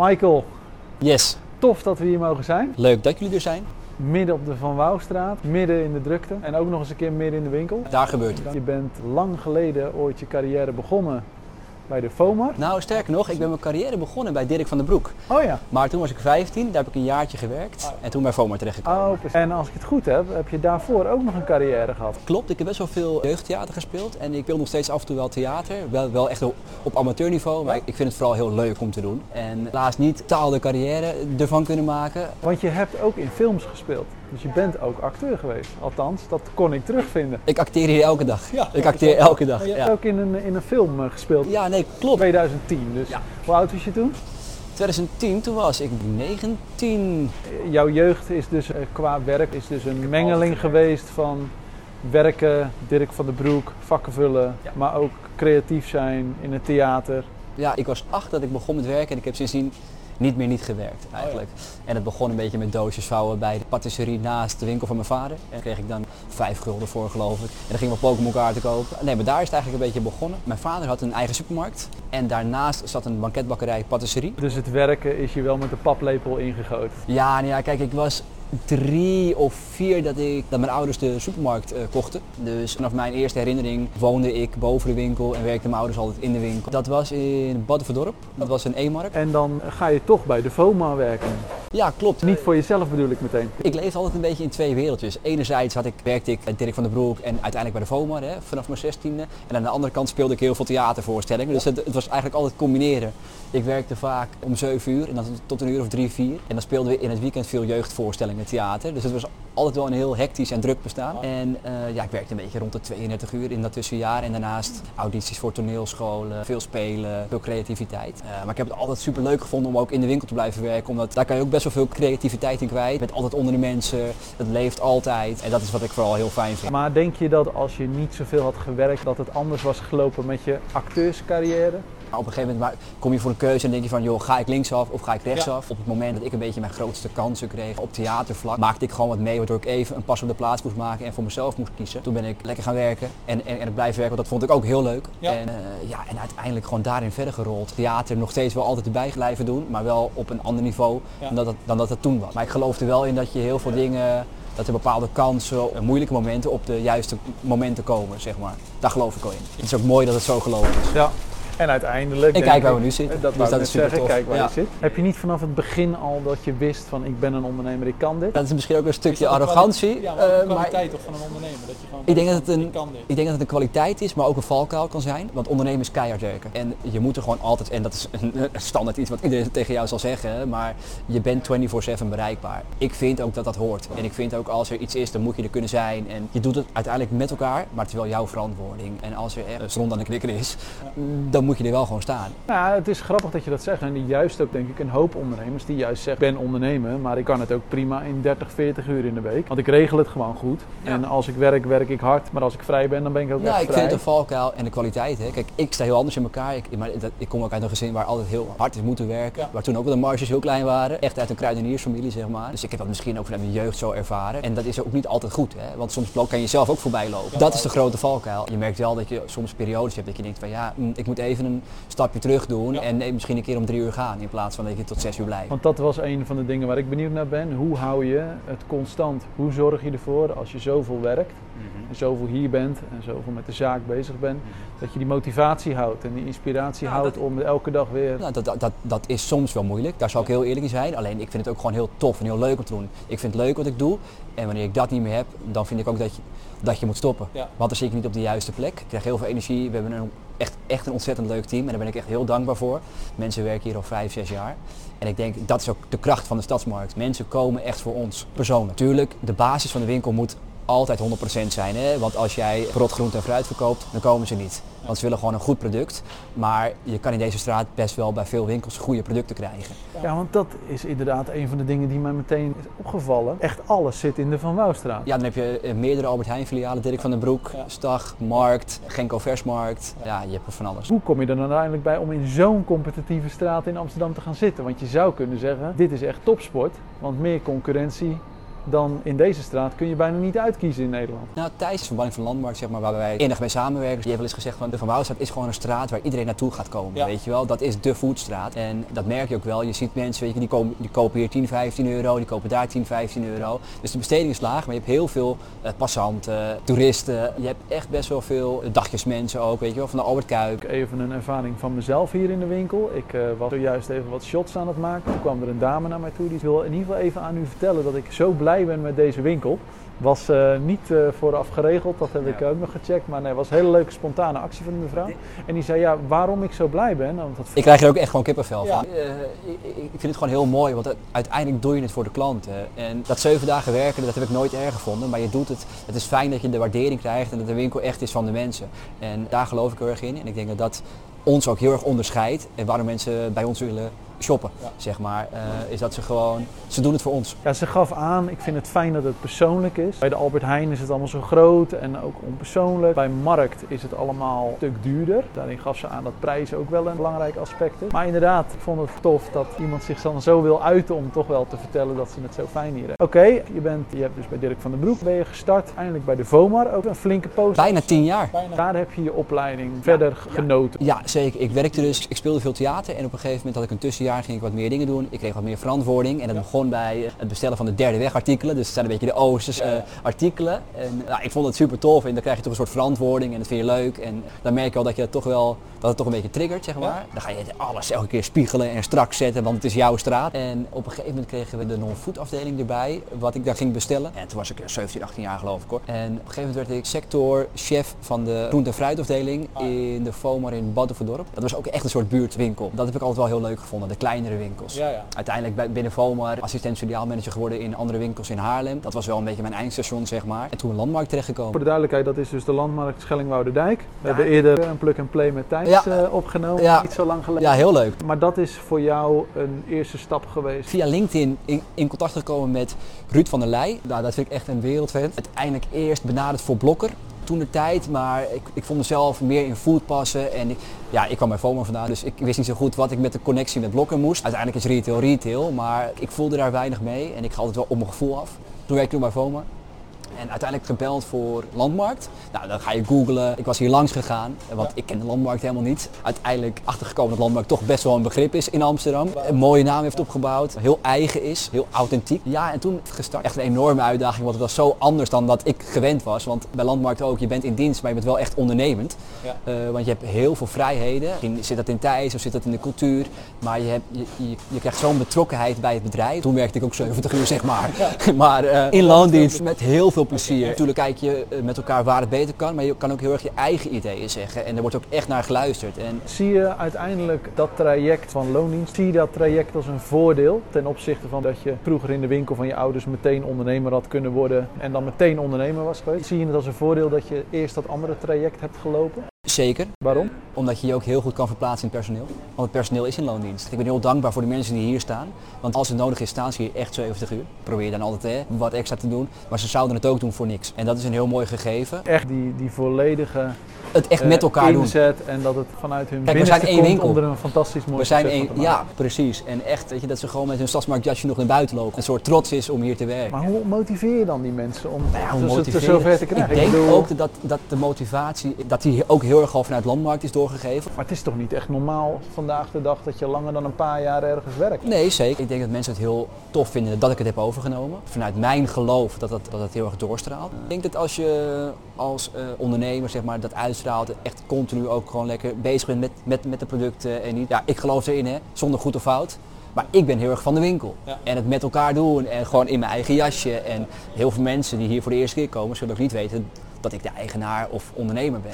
Michael, Yes, tof dat we hier mogen zijn. leuk dat jullie er zijn. Midden op de Van Wouwstraat, midden in de drukte en ook nog eens een keer midden in de winkel. Daar gebeurt het. Je bent lang geleden ooit je carrière begonnen bij de FOMAR. Nou, sterker nog, ik ben mijn carrière begonnen bij Dirk van den Broek. Oh ja. Maar toen was ik 15, daar heb ik een jaartje gewerkt en toen bij FOMA terechtgekomen. Oh, precies. en als ik het goed heb, heb je daarvoor ook nog een carrière gehad. Klopt, ik heb best wel veel jeugdtheater gespeeld en ik speel nog steeds af en toe wel theater. Wel, wel echt op, op amateurniveau, maar ik vind het vooral heel leuk om te doen. En helaas niet taal de carrière ervan kunnen maken. Want je hebt ook in films gespeeld. Dus je bent ook acteur geweest. Althans, dat kon ik terugvinden. Ik acteer hier elke dag. Ja, ik acteer elke dag. Maar je hebt ook in een, in een film eh, gespeeld. ja, nee, klopt. 2010. Dus Ja. hoe oud was je toen? 2010, toen was ik 19. Jouw jeugd is dus eh, qua werk is dus een mengeling geweest van werken, Dirk van den Broek, vakken vullen, Ja. maar ook creatief zijn in het theater. Ja, ik was acht dat ik begon met werken en ik heb sindsdien niet meer niet gewerkt eigenlijk. En het begon een beetje met doosjes vouwen bij de patisserie naast de winkel van mijn vader. En daar kreeg ik dan vijf gulden voor geloof ik. En dan gingen we Pokémon kaarten kopen. Nee, maar daar is het eigenlijk een beetje begonnen. Mijn vader had een eigen supermarkt en daarnaast zat een banketbakkerij patisserie. Dus het werken is je wel met de paplepel ingegoten. Ja, nou ja, kijk, ik was drie of vier dat, ik, dat mijn ouders de supermarkt eh, kochten. Dus vanaf mijn eerste herinnering woonde ik boven de winkel en werkten mijn ouders altijd in de winkel. Dat was in Baddenverdorp. Dat was een E-markt. En dan ga je toch bij de FOMA werken. Ja, klopt. Niet voor jezelf bedoel ik meteen. Ik leefde altijd een beetje in twee wereldjes. Enerzijds had ik, werkte ik bij Dirk van den Broek en uiteindelijk bij de VOMA hè, vanaf mijn zestiende. En aan de andere kant speelde ik heel veel theatervoorstellingen. Dus het, het was eigenlijk altijd combineren. Ik werkte vaak om 7 uur en dan tot een uur of drie, vier. En dan speelden we in het weekend veel jeugdvoorstellingen theater. Dus het was altijd wel een heel hectisch en druk bestaan. En eh, ja, ik werkte een beetje rond de 32 uur in dat tussenjaar. En daarnaast audities voor toneelscholen, veel spelen, veel creativiteit. Eh, maar ik heb het altijd super leuk gevonden om ook in de winkel te blijven werken. Omdat daar kan je ook best wel veel creativiteit in kwijt. Je bent altijd onder de mensen, het leeft altijd. En dat is wat ik vooral heel fijn vind. Maar denk je dat als je niet zoveel had gewerkt, dat het anders was gelopen met je acteurscarrière? Op een gegeven moment kom je voor een keuze en denk je van, joh, ga ik linksaf of ga ik rechtsaf? Op het moment dat ik een beetje mijn grootste kansen kreeg op theatervlak, maakte ik gewoon wat mee, waardoor ik even een pas op de plaats moest maken en voor mezelf moest kiezen. Toen ben ik lekker gaan werken en, en, en het blijven werken, want dat vond ik ook heel leuk. Ja. En, eh, ja, en uiteindelijk gewoon daarin verder gerold. Theater nog steeds wel altijd erbij blijven doen, maar wel op een ander niveau dan, dat het, dan dat het toen was. Maar ik geloof er wel in dat je heel veel dingen dat er bepaalde kansen, en moeilijke momenten op de juiste momenten komen, zeg maar. Daar geloof ik wel in. Het is ook mooi dat het zo gelopen is. Ja. En uiteindelijk. En kijk waar ik- we nu zitten. Dat, Dus dat is super zeggen, tof. kijk waar Ja. je zit. Heb je niet vanaf het begin al dat je wist van ik ben een ondernemer, ik kan dit? Dat is misschien ook een stukje arrogantie. Ja, maar ook eh, een kwaliteit toch van een ondernemer. Dat je gewoon ik denk dat het een, ik kan dit. ik denk dat het een kwaliteit is, maar ook een valkuil kan zijn. Want ondernemen is keihard werken. En je moet er gewoon altijd, en dat is een, een standaard iets wat iedereen tegen jou zal zeggen, maar je bent 24-7 bereikbaar. Ik vind ook dat dat hoort. En ik vind ook als er iets is, dan moet je er kunnen zijn. En je doet het uiteindelijk met elkaar, maar het is wel jouw verantwoording. En als er echt zon aan de knikker is, dan moet je er wel gewoon staan. Nou, het is grappig dat je dat zegt. En juist ook denk ik een hoop ondernemers die juist zeggen ik ben ondernemer, maar ik kan het ook prima in 30, 40 uur in de week. Want ik regel het gewoon goed. En als ik werk, werk ik hard. Maar als ik vrij ben, dan ben ik ook Ja, echt ik vrij. vind het een valkuil en de kwaliteit. Hè. Kijk, ik sta heel anders in elkaar. Ik, maar dat, ik kom ook uit een gezin waar altijd heel hard is moeten werken. Ja. Waar toen ook wel de marges heel klein waren. Echt uit een kruideniersfamilie, zeg maar. Dus ik heb dat misschien ook vanuit mijn jeugd zo ervaren. En dat is ook niet altijd goed. Hè. Want soms kan je zelf ook voorbij lopen. dat is de grote valkuil. Je merkt wel dat je soms periodes hebt dat je denkt van ja, mm, ik moet even een stapje terug doen. Ja. En nee, misschien een keer om drie uur gaan. In plaats van dat je tot zes uur blijft. Want dat was een van de dingen waar ik benieuwd naar ben. Hoe hou je het constant? Hoe zorg je ervoor als je zoveel werkt en zoveel hier bent en zoveel met de zaak bezig bent, dat je die motivatie houdt en die inspiratie houdt dat- om elke dag weer. Nou, dat, dat, dat, dat is soms wel moeilijk, daar zal ik heel eerlijk in zijn. Alleen ik vind het ook gewoon heel tof en heel leuk om te doen. Ik vind het leuk wat ik doe en wanneer ik dat niet meer heb, dan vind ik ook dat je, dat je moet stoppen. Ja. Want dan zit ik niet op de juiste plek. Ik krijg heel veel energie, we hebben een, echt, echt een ontzettend leuk team en daar ben ik echt heel dankbaar voor. Mensen werken hier al vijf, zes jaar. En ik denk, dat is ook de kracht van de stadsmarkt. Mensen komen echt voor ons, persoonlijk. Tuurlijk, de basis van de winkel moet altijd 100% zijn. Hè? Want als jij rot groente en fruit verkoopt, dan komen ze niet. Want ze willen gewoon een goed product. Maar je kan in deze straat best wel bij veel winkels goede producten krijgen. Ja, want dat is inderdaad een van de dingen die mij meteen is opgevallen. Echt alles zit in de Van Wouwstraat. Ja, dan heb je eh, meerdere Albert Heijn filialen. Dirk van den Broek. Stag, Markt, Genko Versmarkt. Ja, je hebt er van alles. Hoe kom je er dan uiteindelijk bij om in zo'n competitieve straat in Amsterdam te gaan zitten? Want je zou kunnen zeggen, dit is echt topsport, want meer concurrentie, dan in deze straat kun je bijna niet uitkiezen in Nederland. Nou, Thijs is van Landmarkt, zeg maar, waar wij enig mee samenwerken. Die heeft wel eens gezegd van de Van Wouwstraat is gewoon een straat waar iedereen naartoe gaat komen. Ja. Weet je wel, dat is de foodstraat. En dat merk je ook wel. Je ziet mensen, weet je, die, komen, die kopen hier 10, 15 euro, die kopen daar 10, 15 euro. Dus de besteding is laag, maar je hebt heel veel eh, passanten, toeristen. Je hebt echt best wel veel dagjesmensen ook, weet je wel, van de Albert Kuip. Even een ervaring van mezelf hier in de winkel. Ik eh, was zojuist even wat shots aan het maken. Toen kwam er een dame naar mij toe die wil in ieder geval even aan u vertellen dat ik zo blij ben met deze winkel. Was eh, niet eh, vooraf geregeld, dat heb ik ook nog gecheckt. Maar nee, het was een hele leuke spontane actie van de mevrouw. En die zei ja, waarom ik zo blij ben. Want dat Ik krijg er ook echt gewoon kippenvel Ja. van. Eh, ik, ik vind het gewoon heel mooi, want uiteindelijk doe je het voor de klanten. En dat zeven dagen werken, dat heb ik nooit erg gevonden. Maar je doet het. Het is fijn dat je de waardering krijgt en dat de winkel echt is van de mensen. En daar geloof ik heel erg in. En ik denk dat dat ons ook heel erg onderscheidt. En waarom mensen bij ons willen shoppen, Ja. zeg maar. eh, is dat ze gewoon, ze doen het voor ons. Ja, ze gaf aan, ik vind het fijn dat het persoonlijk is. Bij de Albert Heijn is het allemaal zo groot en ook onpersoonlijk. Bij Markt is het allemaal een stuk duurder. Daarin gaf ze aan dat prijs ook wel een belangrijk aspect is. Maar inderdaad, ik vond het tof dat iemand zich dan zo wil uiten om toch wel te vertellen dat ze het zo fijn hier hebben. Oké, je, bent, je hebt dus bij Dirk van den Broek ben je gestart. Eindelijk bij de VOMAR, ook een flinke post. Bijna tien jaar. Bijna. Daar heb je je opleiding verder genoten. Ja, zeker. Ik werkte dus, ik speelde veel theater en op een gegeven moment had ik een tussenjaar, ging ik wat meer dingen doen. Ik kreeg wat meer verantwoording en dat begon bij eh, het bestellen van de derde weg artikelen. Dus het zijn een beetje de Oosters eh, artikelen. En nou, ik vond het super tof en dan krijg je toch een soort verantwoording en dat vind je leuk. En dan merk je al dat je het toch wel, dat het toch een beetje triggert, zeg maar. Dan ga je alles elke keer spiegelen en strak zetten, want het is jouw straat. En op een gegeven moment kregen we de non-food afdeling erbij, wat ik daar ging bestellen. En toen was ik eh, 17, 18 jaar geloof ik hoor. En op een gegeven moment werd ik sectorchef van de groente- en fruitafdeling in de FOMAR in Badhoevedorp. Dat was ook echt een soort buurtwinkel. Dat heb ik altijd wel heel leuk gevonden, de kleinere winkels. Ja, ja. Uiteindelijk bij- binnen FOMAR assistent filiaalmanager geworden in andere winkels in Haarlem. Dat was wel een beetje mijn eindstation zeg maar. En toen een landmarkt terechtgekomen. Voor de duidelijkheid, dat is dus de landmarkt Schellingwouderdijk. We hebben eerder een plug-and-play met Thijs Ja. eh, opgenomen, Ja. niet zo lang geleden. Ja, heel leuk. Maar dat is voor jou een eerste stap geweest. Via LinkedIn in, in contact gekomen met Ruud van der Leij. Nou, dat vind ik echt een wereldfan. Uiteindelijk eerst benaderd voor Blokker. Toen de tijd, maar ik, ik vond mezelf meer in food passen. En ik, ja, ik kwam bij FOMO vandaan, dus ik wist niet zo goed wat ik met de connectie met Blokker moest. Uiteindelijk is retail retail, maar ik voelde daar weinig mee. En ik ga altijd wel op mijn gevoel af. Toen werkte ik nog bij FOMO. En uiteindelijk gebeld voor Landmarkt. Nou, dan ga je googlen. Ik was hier langs gegaan, want ik ken de Landmarkt helemaal niet. Uiteindelijk achtergekomen dat Landmarkt toch best wel een begrip is in Amsterdam. Een mooie naam heeft opgebouwd, heel eigen is, heel authentiek. Ja, en toen gestart. Echt een enorme uitdaging, want het was zo anders dan dat ik gewend was. Want bij Landmarkt ook, je bent in dienst, maar je bent wel echt ondernemend. Ja. Eh, want je hebt heel veel vrijheden. Misschien zit dat in tijd of zit dat in de cultuur. Maar je, hebt, je, je, je krijgt zo'n betrokkenheid bij het bedrijf. Toen werkte ik ook 70 uur, zeg maar. maar eh, in loondienst met heel veel plezier. Natuurlijk kijk je eh, met elkaar waar het beter kan. Maar je kan ook heel erg je eigen ideeën zeggen. En er wordt ook echt naar geluisterd. En Zie je uiteindelijk dat traject van loondienst, zie je dat traject als een voordeel ten opzichte van dat je vroeger in de winkel van je ouders meteen ondernemer had kunnen worden en dan meteen ondernemer was geweest? Zie je het als een voordeel dat je eerst dat andere traject hebt gelopen? Zeker, Waarom? Omdat je je ook heel goed kan verplaatsen in personeel. Want het personeel is in loondienst. Ik ben heel dankbaar voor de mensen die hier staan. Want als het nodig is, staan ze hier echt 70 uur. Probeer dan altijd hè, wat extra te doen. Maar ze zouden het ook doen voor niks. En dat is een heel mooi gegeven. Echt die, die volledige Het echt eh, met elkaar doen. inzet en dat het vanuit hun Kijk, we zijn één winkel. om er een fantastisch mooi We zijn te maken. ja, precies. En echt, weet je, dat ze gewoon met hun stadsmarktjasje nog naar buiten lopen. Een soort trots is om hier te werken. Maar hoe motiveer je dan die mensen om Nou ja, hoe het motiveren? zover te krijgen? Ik denk bedoel, ook dat, dat de motivatie, dat die ook heel al vanuit landmarkt is doorgegeven. Maar het is toch niet echt normaal vandaag de dag dat je langer dan een paar jaar ergens werkt? Nee, zeker. Ik denk dat mensen het heel tof vinden dat ik het heb overgenomen. Vanuit mijn geloof dat het, dat het heel erg doorstraalt. Ik denk dat als je als eh, ondernemer zeg maar, dat uitstraalt, echt continu ook gewoon lekker bezig bent met, met, met de producten. En niet, ja, ik geloof erin, hè, zonder goed of fout. Maar ik ben heel erg van de winkel. Ja. En het met elkaar doen en gewoon in mijn eigen jasje. En heel veel mensen die hier voor de eerste keer komen, zullen ook niet weten dat ik de eigenaar of ondernemer ben.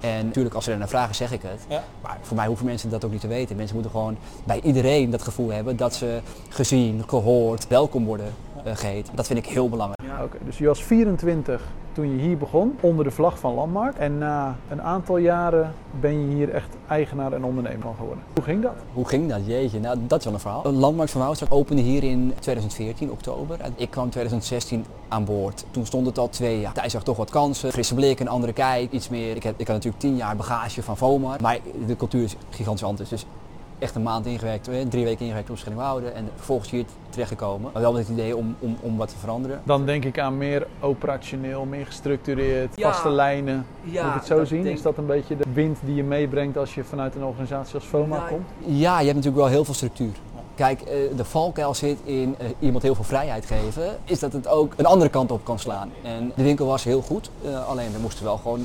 En natuurlijk, als ze er naar vragen, zeg ik het. Ja. Maar voor mij hoeven mensen dat ook niet te weten. Mensen moeten gewoon bij iedereen dat gevoel hebben dat ze gezien, gehoord, welkom worden uh, geheten. Dat vind ik heel belangrijk. Ja, oké. Dus je was 24 toen je hier begon, onder de vlag van Landmarkt. En na een aantal jaren ben je hier echt eigenaar en ondernemer van geworden. Hoe ging dat? Hoe ging dat? Jeetje, nou dat is wel een verhaal. De Landmarkt van Wouwstad opende hier in 2014, oktober. Ik kwam 2016 aan boord. Toen stond het al twee jaar. Thijs zag toch wat kansen, frisse blik, een andere kijk, iets meer. Ik, heb, ik had natuurlijk tien jaar bagage van FOMAR, maar de cultuur is gigantisch anders. Dus echt een maand ingewerkt, eh, drie weken ingewerkt op Schellingwoude en vervolgens hier terechtgekomen. Maar wel met het idee om, om, om wat te veranderen. Dan denk ik aan meer operationeel, meer gestructureerd, Ja. vaste lijnen. Ja, Moet ik het zo zien? denk- Is dat een beetje de wind die je meebrengt als je vanuit een organisatie als FOMA Ja, komt? Ja, je hebt natuurlijk wel heel veel structuur. Kijk, eh, de valkuil zit in eh, iemand heel veel vrijheid geven, is dat het ook een andere kant op kan slaan. En de winkel was heel goed, eh, alleen er moest wel gewoon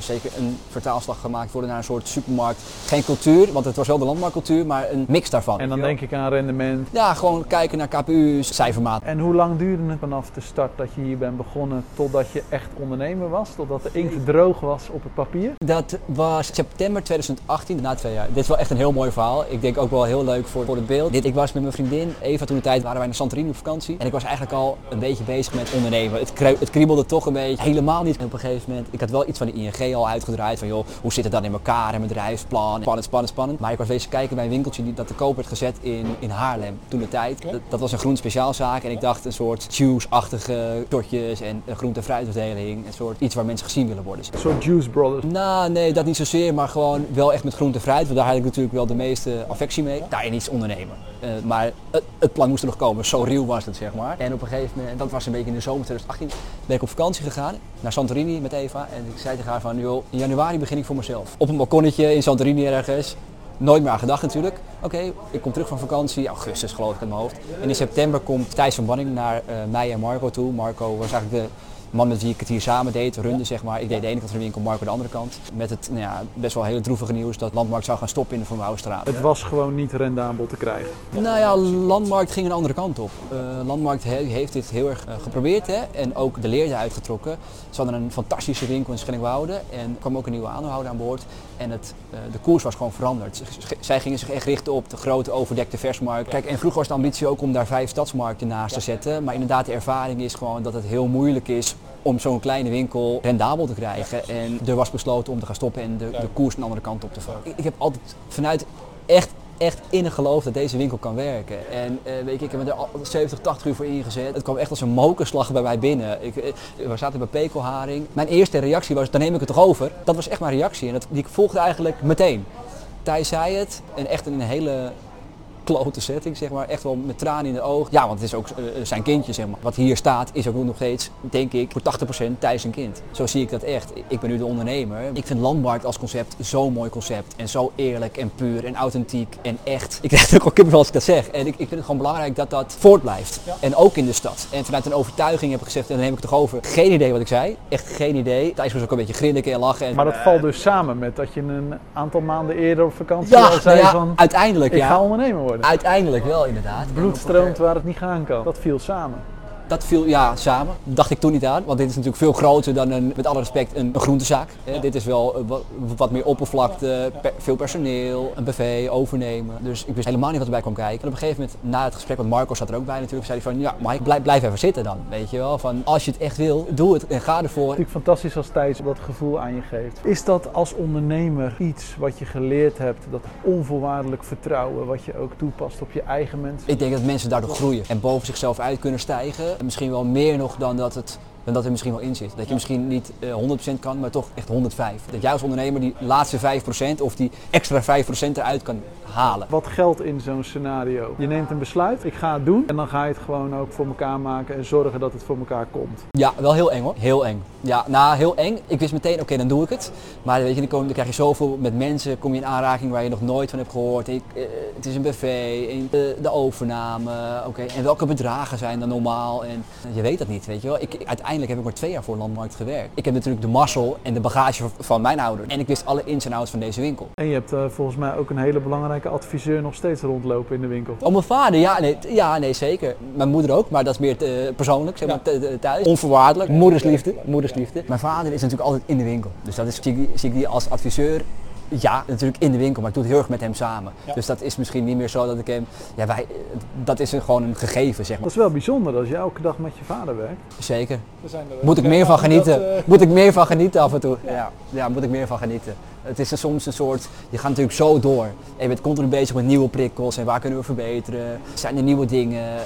zeker een vertaalslag gemaakt worden naar een soort supermarkt. Geen cultuur, want het was wel de landmarktcultuur, maar een mix daarvan. En dan denk ik aan rendement. Ja, gewoon kijken naar KPU's, cijfermaat. En hoe lang duurde het vanaf de start dat je hier bent begonnen totdat je echt ondernemer was? Totdat de inkt droog was op het papier? Dat was september 2018, na twee jaar. Dit is wel echt een heel mooi verhaal. Ik denk ook wel heel leuk voor, voor het beeld. Dit, ik was met mijn vriendin, Eva, toen de tijd waren wij naar Santorini op vakantie. En ik was eigenlijk al een beetje bezig met ondernemen. Het, het kriebelde toch een beetje. Helemaal niet. En op een gegeven moment, ik had wel iets van de ING al uitgedraaid. Van joh, hoe zit het dan in elkaar? Een bedrijfsplan. Spannend, spannend, spannend. Maar ik was bezig kijken bij een winkeltje die, dat te koop werd gezet in, in Haarlem. Toen de tijd. Dat, dat was een groen speciaalzaak. En ik dacht een soort juice-achtige shortjes en groente- en fruitafdeling. Een soort iets waar mensen gezien willen worden. Een soort Juice Brothers. Nou, nee, dat niet zozeer, maar gewoon wel echt met groente en fruit. Want daar had ik natuurlijk wel de meeste affectie mee. Daarin iets ondernemen. Eh, maar het, het plan moest er nog komen, zo real was het zeg maar. En op een gegeven moment, dat was een beetje in de zomer 2018, ben ik op vakantie gegaan naar Santorini met Eva. En ik zei tegen haar van, joh, in januari begin ik voor mezelf. Op een balkonnetje in Santorini ergens. Nooit meer aan gedacht natuurlijk. Oké, ik kom terug van vakantie, augustus geloof ik in mijn hoofd. En in september komt Thijs van Banning naar eh, mij en Marco toe. Marco was eigenlijk de man met wie ik het hier samen deed, runde zeg maar. Ik deed de ene kant van de winkel, Marco de andere kant. Met het nou ja, best wel hele droevige nieuws dat Landmarkt zou gaan stoppen in de Van Wouwstraat. Het was gewoon niet rendabel te krijgen. Nou ja, Landmarkt ging een andere kant op. Eh, Landmarkt he- heeft dit heel erg eh, geprobeerd hè, en ook de leer eruit getrokken. Ze hadden een fantastische winkel in Schellingwoude en er kwam ook een nieuwe aandeelhouder aan boord. En het, eh, de koers was gewoon veranderd. Zij gingen zich echt richten op de grote overdekte versmarkt. Kijk, en vroeger was de ambitie ook om daar vijf stadsmarkten naast te zetten. Maar inderdaad, de ervaring is gewoon dat het heel moeilijk is om zo'n kleine winkel rendabel te krijgen. En er was besloten om te gaan stoppen en de, de koers een andere kant op te vallen. Ik, ik heb altijd vanuit echt, echt innig geloof dat deze winkel kan werken. En eh, weet je, ik heb me er al 70, 80 uur voor ingezet. Het kwam echt als een mokerslag bij mij binnen. Ik, eh, we zaten bij Pekelharing. Mijn eerste reactie was, dan neem ik het toch over? Dat was echt mijn reactie en dat, die volgde eigenlijk meteen. Thijs zei het en echt in een hele klote setting, zeg maar. Echt wel met tranen in de ogen. Ja, want het is ook eh, zijn kindje, zeg maar. Wat hier staat is ook nog steeds, denk ik, voor 80% Thijs een kind. Zo zie ik dat echt. Ik ben nu de ondernemer. Ik vind landmarkt als concept zo'n mooi concept. En zo eerlijk en puur en authentiek en echt. Ik krijg er ook wel kippenvel als ik dat zeg. En ik, ik vind het gewoon belangrijk dat dat voortblijft. En ook in de stad. En vanuit een overtuiging heb ik gezegd, en dan neem ik het toch over. Geen idee wat ik zei. Echt geen idee. Thijs was ook een beetje grinniken en lachen. En, Maar dat valt dus samen met dat je een aantal maanden eerder op vakantie ja, al zei nou ja, van uiteindelijk ik ja. ga ondernemer worden. Uiteindelijk wel, inderdaad. Bloed stroomt waar het niet gaan kan. Dat viel samen. Dat viel ja, samen. Dacht ik toen niet aan. Want dit is natuurlijk veel groter dan een, met alle respect, een, een groentezaak. Dit is wel eh, wat, wat meer oppervlakte, per- veel personeel, een BV, overnemen. Dus ik wist helemaal niet wat erbij kwam kijken. En op een gegeven moment, na het gesprek, want Marco zat er ook bij natuurlijk, zei hij van, ja, Mike, blijf, blijf even zitten dan. Weet je wel, van als je het echt wil, doe het en ga ervoor. natuurlijk fantastisch als Thijs dat gevoel aan je geeft. Is dat als ondernemer iets wat je geleerd hebt, dat onvoorwaardelijk vertrouwen, wat je ook toepast op je eigen mensen? Ik denk dat mensen daardoor groeien en boven zichzelf uit kunnen stijgen. En misschien wel meer nog dan dat het dan dat er misschien wel in zit. Dat je misschien niet eh, 100% kan, maar toch echt 105. Dat jij als ondernemer die laatste 5% of die extra 5% eruit kan halen. Wat geldt in zo'n scenario? Je neemt een besluit, ik ga het doen en dan ga je het gewoon ook voor elkaar maken en zorgen dat het voor elkaar komt. Ja, wel heel eng hoor. Heel eng. Ja, nou heel eng. Ik wist meteen, oké, dan doe ik het. Maar weet je, dan, kom, dan krijg je zoveel met mensen, kom je in aanraking waar je nog nooit van hebt gehoord. Ik, eh, het is een buffet, en, eh, de overname, oké. En welke bedragen zijn dan normaal? En je weet dat niet, weet je wel. Ik, ik- uiteindelijk heb ik maar twee jaar voor Landmarkt gewerkt. Ik heb natuurlijk de mazzel en de bagage van- mijn ouders. En ik wist alle ins en outs van deze winkel. En je hebt eh, volgens mij ook een hele belangrijke adviseur nog steeds rondlopen in de winkel. Oh, mijn vader, ja nee, ja, nee, zeker. Mijn moeder ook, maar dat is meer eh, persoonlijk, zeg maar, thuis. Onvoorwaardelijk. Moedersliefde, moedersliefde. Mijn vader is natuurlijk altijd in de winkel. Dus dat is, zie, ik, die- zie ik die als adviseur, ja, natuurlijk in de winkel, maar ik doe het heel erg met hem samen. Dus dat is misschien niet meer zo dat ik hem, ja, wij, dat is een, gewoon een gegeven, zeg maar. Dat is wel bijzonder als je elke dag met je vader werkt. Zeker. Er zijn er Moet ik meer van dat, genieten. eh, Moet ik meer van genieten af en toe. Ja, ja moet ik meer van genieten. Het is er soms een soort, je gaat natuurlijk zo door. En je bent continu bezig met nieuwe prikkels en waar kunnen we verbeteren. Zijn er nieuwe dingen? eh,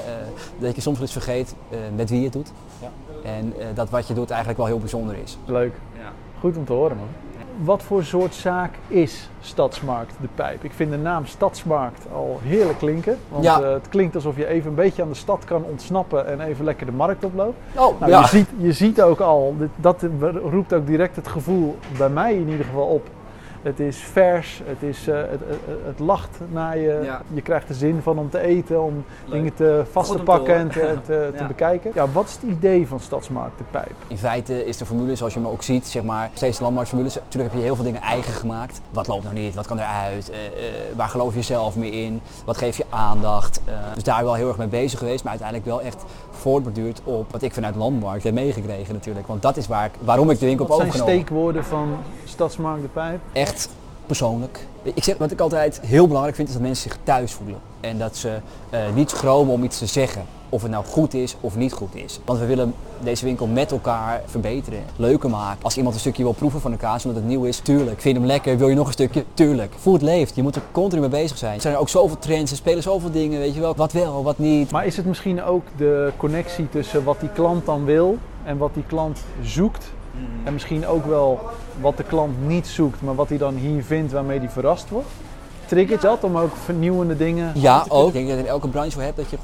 dat je soms wel eens vergeet eh, met wie je het doet. Ja. En eh, dat wat je doet eigenlijk wel heel bijzonder is. Leuk. Ja. Goed om te horen man. Wat voor soort zaak is Stadsmarkt de Pijp? Ik vind de naam Stadsmarkt al heerlijk klinken. Want Ja. eh, het klinkt alsof je even een beetje aan de stad kan ontsnappen en even lekker de markt oploopt. Oh, Nou, ja. je, ziet, je ziet ook al, dat roept ook direct het gevoel bij mij in ieder geval op. Het is vers, het, is, eh, het, het, het lacht naar je. Ja. Je krijgt er zin van om te eten, om Leuk. dingen te vast te pakken en te, te, te Ja. bekijken. Ja, wat is het idee van Stadsmarkt de Pijp? In feite is de formule, zoals je hem ook ziet, zeg maar, steeds de landmarktformules. Natuurlijk heb je heel veel dingen eigen gemaakt. Wat loopt nog niet? Wat kan eruit? Eh, eh, waar geloof je zelf meer in? Wat geef je aandacht? Eh, dus daar wel heel erg mee bezig geweest, maar uiteindelijk wel echt voortborduurd op wat ik vanuit de landmarkt heb meegekregen natuurlijk. Want dat is waar ik, waarom ik de winkel Wat heb zijn overgenomen. steekwoorden van Stadsmarkt de Pijp? Echt persoonlijk. Ik zeg, wat ik altijd heel belangrijk vind, is dat mensen zich thuis voelen. En dat ze eh, niet schromen om iets te zeggen. Of het nou goed is of niet goed is. Want we willen deze winkel met elkaar verbeteren, leuker maken. Als iemand een stukje wil proeven van de kaas omdat het nieuw is, tuurlijk. Vind je hem lekker, wil je nog een stukje? Tuurlijk. Voel het leeft, je moet er continu mee bezig zijn. Er zijn ook zoveel trends, er spelen zoveel dingen, weet je wel. Wat wel, wat niet. Maar is het misschien ook de connectie tussen wat die klant dan wil en wat die klant zoekt? En misschien ook wel wat de klant niet zoekt, maar wat hij dan hier vindt waarmee hij verrast wordt? Triggert dat om ook vernieuwende dingen Ja, te ook. Ik denk dat in elke branche wel hebt dat je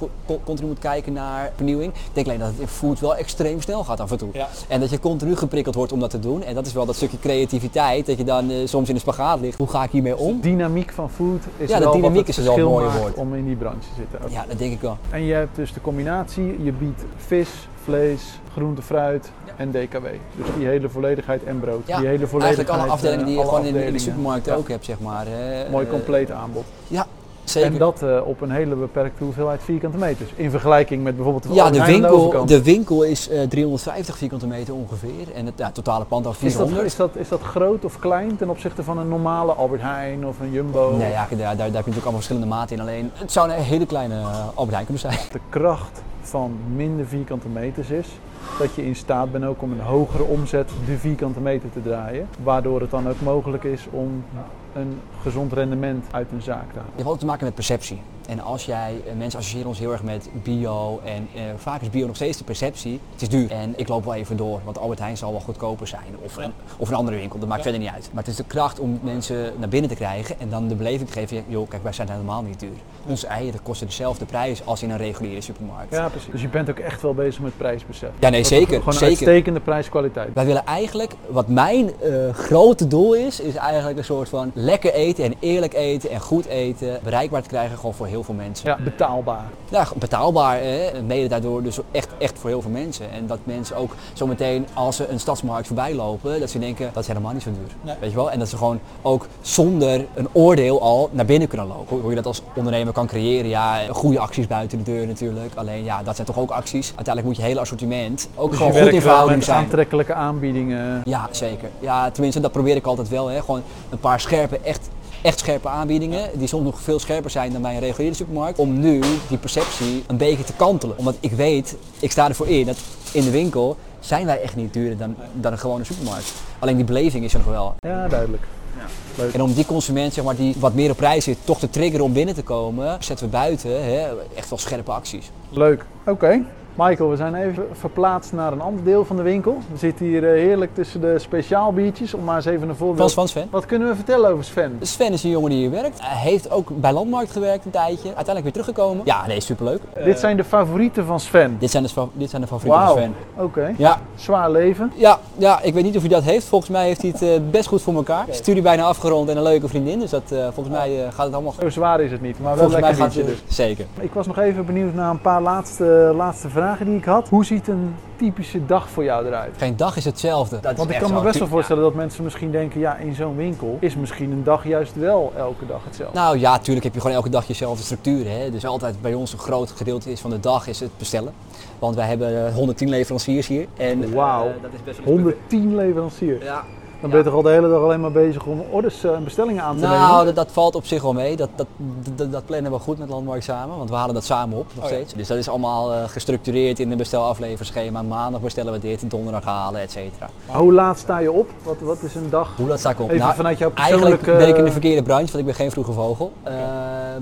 continu moet kijken naar vernieuwing. Ik denk alleen dat het in food wel extreem snel gaat af en toe. Ja. En dat je continu geprikkeld wordt om dat te doen. En dat is wel dat stukje creativiteit, dat je dan eh, soms in de spagaat ligt. Hoe ga ik hiermee om? Dynamiek van food is Ja, de wel dynamiek wat is het dus wel een maakt woord. om in die branche te zitten. Ook. Ja, dat denk ik wel. En je hebt dus de combinatie, je biedt vis, vlees, groente, fruit en DKW. Dus die hele volledigheid en brood. Ja, die hele volledigheid, Eigenlijk alle afdelingen die je eh, gewoon in, de- in de afdelingen. supermarkt Ja. ook hebt, zeg maar. hè. Mooi Eh, compleet aanbod. Ja, zeker. En dat eh, op een hele beperkte hoeveelheid vierkante meters. In vergelijking met bijvoorbeeld de ja, de winkel, de winkel is eh, 350 vierkante meter ongeveer. En het ja, totale pand al Is dat, 400. is, dat, is dat groot of klein ten opzichte van een normale Albert Heijn of een Jumbo? Nee, ja, daar, daar, daar heb je natuurlijk allemaal verschillende maten in. Alleen, het zou een hele kleine eh, Albert Heijn kunnen zijn. De kracht van minder vierkante meters is dat je in staat bent ook om een hogere omzet de vierkante meter te draaien. Waardoor het dan ook mogelijk is om een gezond rendement uit een zaak te halen. Je hebt altijd te maken met perceptie. En als jij, eh, mensen associëren ons heel erg met bio en eh, vaak is bio nog steeds de perceptie. Het is duur en ik loop wel even door, want Albert Heijn zal wel goedkoper zijn. Of een, of een andere winkel, dat maakt verder niet uit. Maar het is de kracht om mensen naar binnen te krijgen en dan de beleving te geven, joh kijk wij zijn helemaal niet duur. Onze eieren kosten dezelfde prijs als in een reguliere supermarkt. Ja, precies. Dus je bent ook echt wel bezig met prijsbesef. Ja, nee, zeker, Gewoon een zeker. uitstekende prijskwaliteit. Wij willen eigenlijk, wat mijn eh, grote doel is, is eigenlijk een soort van lekker eten en eerlijk eten en goed eten. Bereikbaar te krijgen gewoon voor heel veel mensen. Ja, betaalbaar. Ja, betaalbaar. Hè? Mede daardoor dus echt, echt voor heel veel mensen. En dat mensen ook zometeen als ze een stadsmarkt voorbij lopen, dat ze denken dat is helemaal niet zo duur. Nee. Weet je wel? En dat ze gewoon ook zonder een oordeel al naar binnen kunnen lopen. Hoe, je dat als ondernemer kan creëren, ja, goede acties buiten de deur natuurlijk. Alleen ja, dat zijn toch ook acties. Uiteindelijk moet je hele assortiment ook Dus gewoon goed in verhouding zijn. aantrekkelijke aanbiedingen. Ja, zeker. Ja, tenminste, dat probeer ik altijd wel. Hè. Gewoon een paar scherpe, echt, echt scherpe aanbiedingen. Die soms nog veel scherper zijn dan bij een reguliere supermarkt. Om nu die perceptie een beetje te kantelen. Omdat ik weet, ik sta ervoor in, dat in de winkel zijn wij echt niet duurder dan, dan een gewone supermarkt. Alleen die beleving is er nog wel. Ja, duidelijk. Leuk. En om die consument zeg maar, die wat meer op prijs zit, toch te triggeren om binnen te komen, zetten we buiten hè, echt wel scherpe acties. Leuk. Oké. Michael, we zijn even verplaatst naar een ander deel van de winkel. We zitten hier eh, heerlijk tussen de speciaalbiertjes, om maar eens even een Van, voorbeeld. van Sven. Wat kunnen we vertellen over Sven? Sven is een jongen die hier werkt. Hij heeft ook bij Landmarkt gewerkt een tijdje. Uiteindelijk weer teruggekomen. Ja, nee, superleuk. Dit zijn de favorieten van Sven. Dit zijn de, dit zijn de favorieten van Sven. Oké. Ja, Zwaar leven. ja, ja, ik weet niet of hij dat heeft. Volgens mij heeft hij het eh, best goed voor elkaar. Studie bijna afgerond en een leuke vriendin. Dus dat, eh, volgens mij eh, gaat het allemaal goed. Zo zwaar is het niet, maar wel Volgens mij lekker gaat biertje het dus. zeker. Ik was nog even benieuwd naar een paar laatste, laatste vragen die ik had. Hoe ziet een typische dag voor jou eruit? Geen dag is hetzelfde. Dat is Want ik kan me best wel voorstellen dat mensen misschien denken, ja, in zo'n winkel is misschien een dag juist wel elke dag hetzelfde. Nou ja, natuurlijk heb je gewoon elke dag jezelfde structuur. Hè? Dus altijd bij ons een groot gedeelte is van de dag is het bestellen. Want wij hebben eh, 110 leveranciers hier. En, Wauw. eh, dat is best wel 110 leveranciers. Ja. Dan ben je toch al de hele dag alleen maar bezig om orders eh, en bestellingen aan te Nou, nemen? dat, dat valt op zich wel mee. Dat, dat, dat, dat plannen we goed met Landmarkt samen, want we halen dat samen op nog Oh ja. steeds. Dus dat is allemaal eh, gestructureerd in een bestelafleverschema. Maandag bestellen we dit, donderdag halen, et cetera. Maar Hoe laat sta je op? Wat, wat is een dag? Hoe dat sta ik op? Even Nou, vanuit jouw Eigenlijk ben ik in de verkeerde branche, want ik ben geen vroege vogel.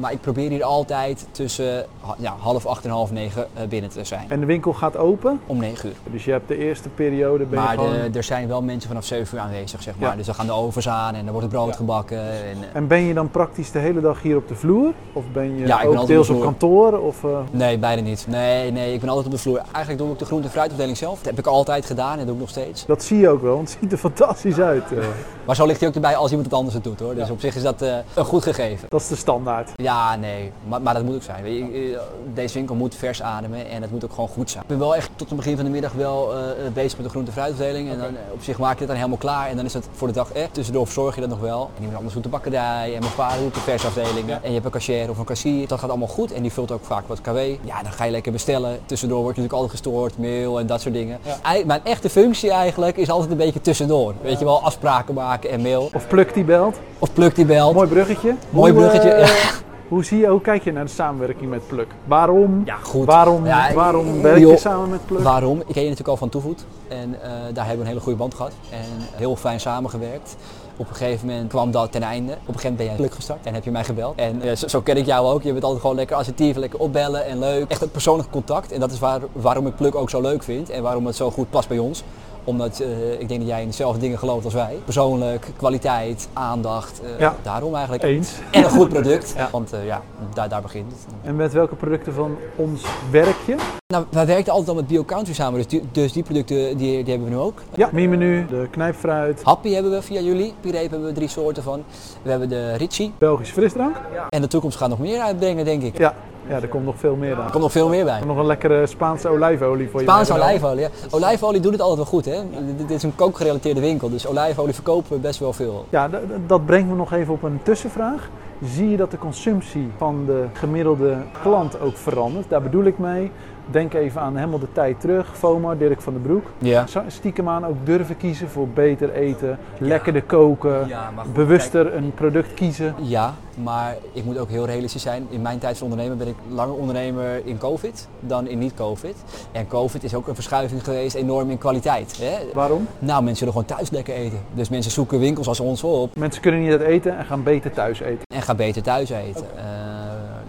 Maar ik probeer hier altijd tussen ja, half acht en half negen eh, binnen te zijn. En de winkel gaat open, Om negen uur. dus je hebt de eerste periode ben je Maar gewoon... de- er zijn wel mensen vanaf 7 uur aanwezig, zeg maar. Ja. Dus dan gaan de ovens aan en er wordt het brood Ja. gebakken. En, eh, En ben je dan praktisch de hele dag hier op de vloer? Of ben je Ja, ook deels op kantoor? Of, eh, nee, beide niet. Nee, nee, ik ben altijd op de vloer. Eigenlijk doe ik de groente- en fruitafdeling zelf. Dat heb ik altijd gedaan en doe ik nog steeds. dat zie je ook wel, want het ziet er fantastisch uit. eh. Maar zo ligt hij ook erbij als iemand het anders het doet hoor. Dus op zich is dat eh, een goed gegeven. Dat is de standaard. Ja, nee, maar, maar dat moet ook zijn. Weet je, eh, deze winkel moet vers ademen en het moet ook gewoon goed zijn. Ik ben wel echt tot het begin van de middag wel eh, bezig met de groente- en fruitafdeling. En dan, eh, op zich maak je het dan helemaal klaar en dan is het voor de dag echt. Tussendoor verzorg je dat nog wel. En iemand anders doet de bakkerij en mijn vader doet de versafdelingen. En je hebt een cashier of een kassier. Dat gaat allemaal goed en die vult ook vaak wat KW. Ja, dan ga je lekker bestellen. Tussendoor word je natuurlijk altijd gestoord, mail en dat soort dingen. Mijn echte functie eigenlijk is altijd een beetje tussendoor. Weet je wel, afspraken maken en mail. Of Pluk die belt. Of pluk die belt. Mooi bruggetje. Mooi Hoe, bruggetje, eh, ja. Hoe zie je, hoe kijk je naar de samenwerking met Pluk? Waarom, Ja, goed. waarom, Ja, waarom werk je joh. samen met Pluk? Waarom? Ik ken je natuurlijk al van Toevoet en eh, daar hebben we een hele goede band gehad en heel fijn samengewerkt. Op een gegeven moment kwam dat ten einde. Op een gegeven moment ben jij geluk gestart en heb je mij gebeld. En eh, zo, zo ken ik jou ook. Je bent altijd gewoon lekker assertief, lekker opbellen en leuk. Echt het persoonlijk contact. En dat is waar, waarom ik Pluk ook zo leuk vind en waarom het zo goed past bij ons omdat eh, ik denk dat jij in dezelfde dingen gelooft als wij. Persoonlijk, kwaliteit, aandacht. eh, Ja. Daarom eigenlijk. Eens. En een goed product. Ja. Want eh, ja, daar, daar begint het. En met welke producten van ons werk je? Nou, wij werken altijd al met BioCountry samen, dus die, dus die producten die, die hebben we nu ook. Ja, menu, de knijpfruit, Happy hebben we via jullie, Pireep hebben we drie soorten van. We hebben de Ritchie Belgische frisdrank. en de toekomst gaat nog meer uitbrengen, denk ik. Ja, ja, er komt nog veel meer aan. komt nog veel meer bij. Nog een lekkere Spaanse olijfolie voor je. Spaanse olijfolie. Ja. Olijfolie doet het altijd wel goed, hè? Dit- is een kookgerelateerde winkel, dus olijfolie verkopen we best wel veel. Ja, dat brengt me nog even op een tussenvraag. Zie je dat de consumptie van de gemiddelde klant ook verandert? Daar bedoel ik mee. Denk even aan helemaal de tijd terug. FOMA, Dirk van den Broek. Ja. Stiekem aan ook durven kiezen voor beter eten, lekkerder koken, Ja, maar goed, bewuster een product kiezen. Ja, maar ik moet ook heel realistisch zijn. In mijn tijd als ondernemer ben ik langer ondernemer in COVID dan in niet-COVID. En COVID is ook een verschuiving geweest enorm in kwaliteit. Hè? Waarom? Nou, mensen willen gewoon thuis lekker eten. Dus mensen zoeken winkels als ons op Mensen kunnen niet uit eten en gaan beter thuis eten. en gaan beter thuis eten.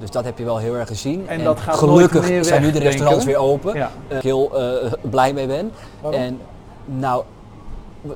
Dus dat heb je wel heel erg gezien. En dat gaat gelukkig nooit meer zijn nu de restaurants weer open. Ja. Eh, ik heel eh, blij mee ben. Waarom? En nou,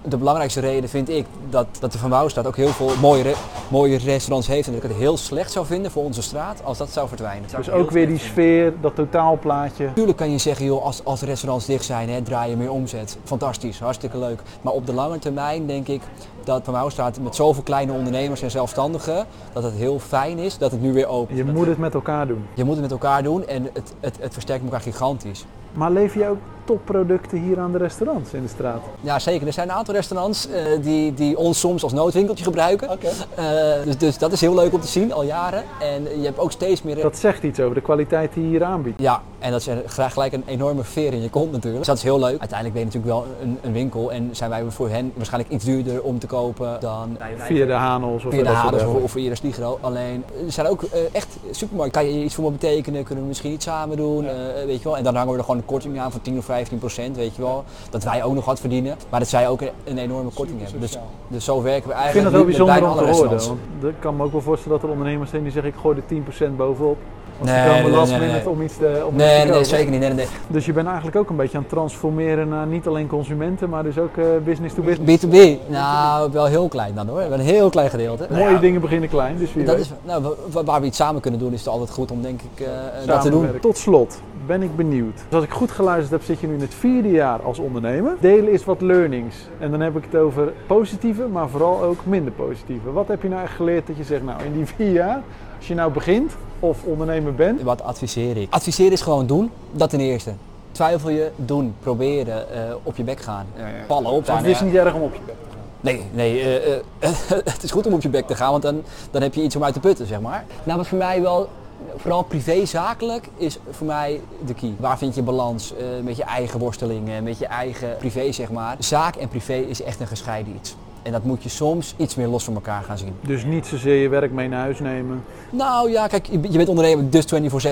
de belangrijkste reden vind ik dat, dat de Van Wouwstraat ook heel veel mooie, re- mooie restaurants heeft. En dat ik het heel slecht zou vinden voor onze straat als dat zou verdwijnen. Dus ook weer die sfeer, dat totaalplaatje. Natuurlijk kan je zeggen, joh, als, als restaurants dicht zijn, hè, draai je meer omzet. Fantastisch, hartstikke leuk. Maar op de lange termijn denk ik dat Van Wouwstraat met zoveel kleine ondernemers en zelfstandigen, dat het heel fijn is dat het nu weer open is. Je moet het met elkaar doen. Je moet het met elkaar doen en het, het, het versterkt elkaar gigantisch. Maar lever je ook topproducten hier aan de restaurants in de straat? Ja, zeker. Er zijn een aantal restaurants eh, die, die ons soms als noodwinkeltje gebruiken. Eh, dus, dus dat is heel leuk om te zien, al jaren. En je hebt ook steeds meer... Dat zegt iets over de kwaliteit die je hier aanbiedt. Ja, en dat is graag gelijk een enorme veer in je kont natuurlijk. Dus dat is heel leuk. Uiteindelijk ben je natuurlijk wel een, een winkel en zijn wij voor hen waarschijnlijk iets duurder om te kopen dan Via de Hanels of via de Hades of, of via de Sligro. Alleen, er zijn ook eh, echt supermarkten. Kan je iets voor me betekenen? Kunnen we misschien iets samen doen? Weet je wel? En dan hangen we er gewoon een korting aan van 10 of 15 procent, weet je wel. Dat wij ook nog wat verdienen, maar dat zij ook een, enorme korting hebben. Dus, dus zo werken we Ik vind eigenlijk dat wel bijzonder bijna om te horen. Want ik kan me ook wel voorstellen dat er ondernemers zijn die zeggen ik gooi er 10% bovenop. Als Nee, nee, last nee, nee, nee. om iets te, om iets te Nee, nee, nee, zeker niet. Nee, nee, nee. Dus je bent eigenlijk ook een beetje aan het transformeren naar niet alleen consumenten, maar dus ook eh, business to business. B2B, nou wel heel klein dan hoor. Een heel klein gedeelte. Mooie dingen beginnen klein, dus wie Dat weet. is, nou, wa- wa- waar we iets samen kunnen doen is het altijd goed om denk ik eh, dat te doen. Tot slot ben ik benieuwd. Dus als ik goed geluisterd heb, zit je nu in het vierde jaar als ondernemer. Delen is wat learnings. En dan heb ik het over positieve, maar vooral ook minder positieve. Wat heb je nou echt geleerd dat je zegt, nou in die vier jaar, als je nou begint of ondernemer bent, Wat adviseer ik? Adviseren is gewoon doen, dat ten eerste. Twijfel je, doen, proberen, eh, op je bek gaan. Eh, vallen op. het is niet erg om op je bek te gaan. Nee, nee eh, eh, het is goed om op je bek te gaan, want dan, dan heb je iets om uit te putten, zeg maar. Nou, wat voor mij wel, vooral privé-zakelijk, is voor mij de key. Waar vind je balans eh, met je eigen worstelingen, met je eigen privé, zeg maar. Zaak en privé is echt een gescheiden iets. En dat moet je soms iets meer los van elkaar gaan zien. Dus niet zozeer je werk mee naar huis nemen. Nou ja, kijk, je bent ondernemer dus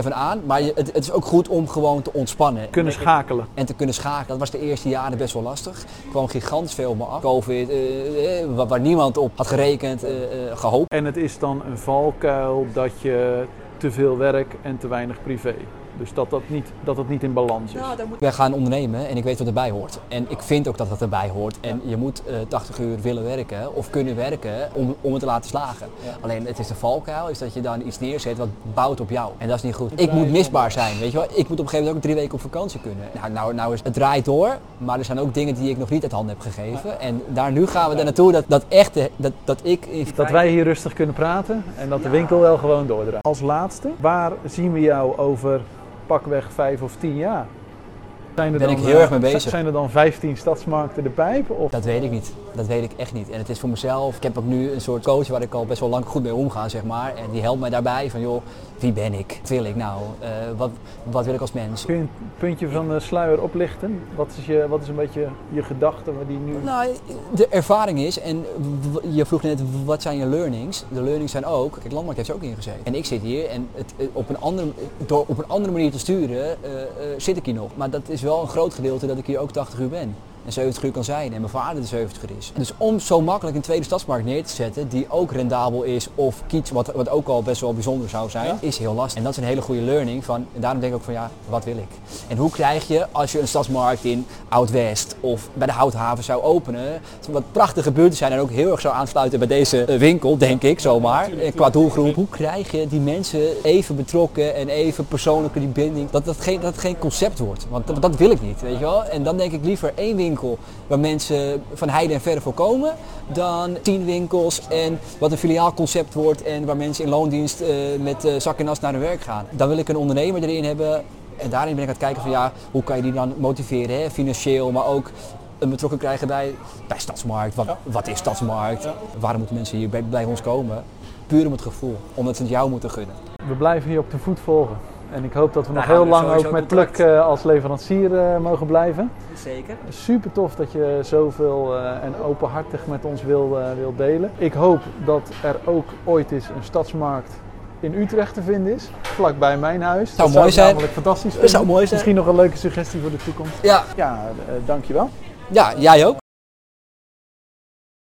24-7 aan. Maar je, het, het is ook goed om gewoon te ontspannen. Kunnen schakelen. En te kunnen schakelen. Dat was de eerste jaren best wel lastig. Er kwam gigantisch veel op me af. Covid, eh, waar, niemand op had gerekend, eh, eh, gehoopt. En het is dan een valkuil dat je te veel werk en te weinig privé. Dus dat dat niet, dat het niet in balans is. Wij gaan ondernemen en ik weet wat erbij hoort. En ik vind ook dat dat erbij hoort. En je moet eh, 80 uur willen werken of kunnen werken om, om het te laten slagen. Alleen het is de valkuil, is dat je dan iets neerzet wat bouwt op jou. En dat is niet goed. Ik moet misbaar zijn, weet je wel. Ik moet op een gegeven moment ook drie weken op vakantie kunnen. Nou, nou, nou is het draait door, maar er zijn ook dingen die ik nog niet uit handen heb gegeven. En daar nu gaan we er naartoe dat, dat echte, dat, dat ik... Dat wij hier rustig kunnen praten en dat de winkel wel gewoon doordraait. Als laatste, waar zien we jou over pakweg vijf of tien jaar? Zijn er Ben dan, ik heel erg eh, mee bezig. Zijn er dan 15 stadsmarkten de pijp? Of Dat weet ik niet. Dat weet ik echt niet. En het is voor mezelf. Ik heb ook nu een soort coach waar ik al best wel lang goed mee omga, zeg maar. En die helpt mij daarbij van, joh, wie ben ik? Wat wil ik nou? Eh, wat, wat wil ik als mens? kun je een puntje van de sluier oplichten? Wat is, je, wat is een beetje je gedachte die nu... Nou, de ervaring is, en je vroeg net wat zijn je learnings. De learnings zijn ook, kijk, Landmark heeft er ook in gezeten. En ik zit hier en het, eh, op, een andere, door op een andere manier te sturen eh, zit ik hier nog. Maar dat is wel een groot gedeelte dat ik hier ook 80 uur ben. En 70 uur kan zijn en mijn vader de 70 uur is. Dus om zo makkelijk een tweede stadsmarkt neer te zetten die ook rendabel is of kiets wat, wat ook al best wel bijzonder zou zijn, is heel lastig. En dat is een hele goede learning van, en daarom denk ik ook van ja, wat wil ik? En hoe krijg je als je een stadsmarkt in Oud-West of bij de Houthaven zou openen, wat prachtige buurten zijn en ook heel erg zou aansluiten bij deze eh, winkel, denk ik zomaar, eh, qua doelgroep. Hoe krijg je die mensen even betrokken en even persoonlijke die binding, dat dat geen, dat geen concept wordt. Want dat, dat wil ik niet, weet je wel. En dan denk ik liever één winkel waar mensen van heide en verre voor komen, dan tien winkels en wat een filiaalconcept wordt en waar mensen in loondienst eh, met eh, zak en as naar hun werk gaan. Dan wil ik een ondernemer erin hebben en daarin ben ik aan het kijken van ja, hoe kan je die dan motiveren, hè? financieel, maar ook een betrokken krijgen bij, bij Stadsmarkt. Wat, wat is Stadsmarkt? Waarom moeten mensen hier bij, bij ons komen? Puur om het gevoel, omdat ze het jou moeten gunnen. We blijven hier op de voet volgen. En ik hoop dat we nog heel we lang ook met. Pluk eh, als leverancier eh, mogen blijven. Zeker. Super tof dat je zoveel eh, en openhartig met ons wil, wil delen. Ik hoop dat er ook ooit eens een stadsmarkt in Utrecht te vinden is, vlakbij mijn huis. dat mooi ik zijn. namelijk fantastisch Dat zou mooi zijn. Misschien nog een leuke suggestie voor de toekomst. Ja, Ja, dankjewel. ja, jij ook.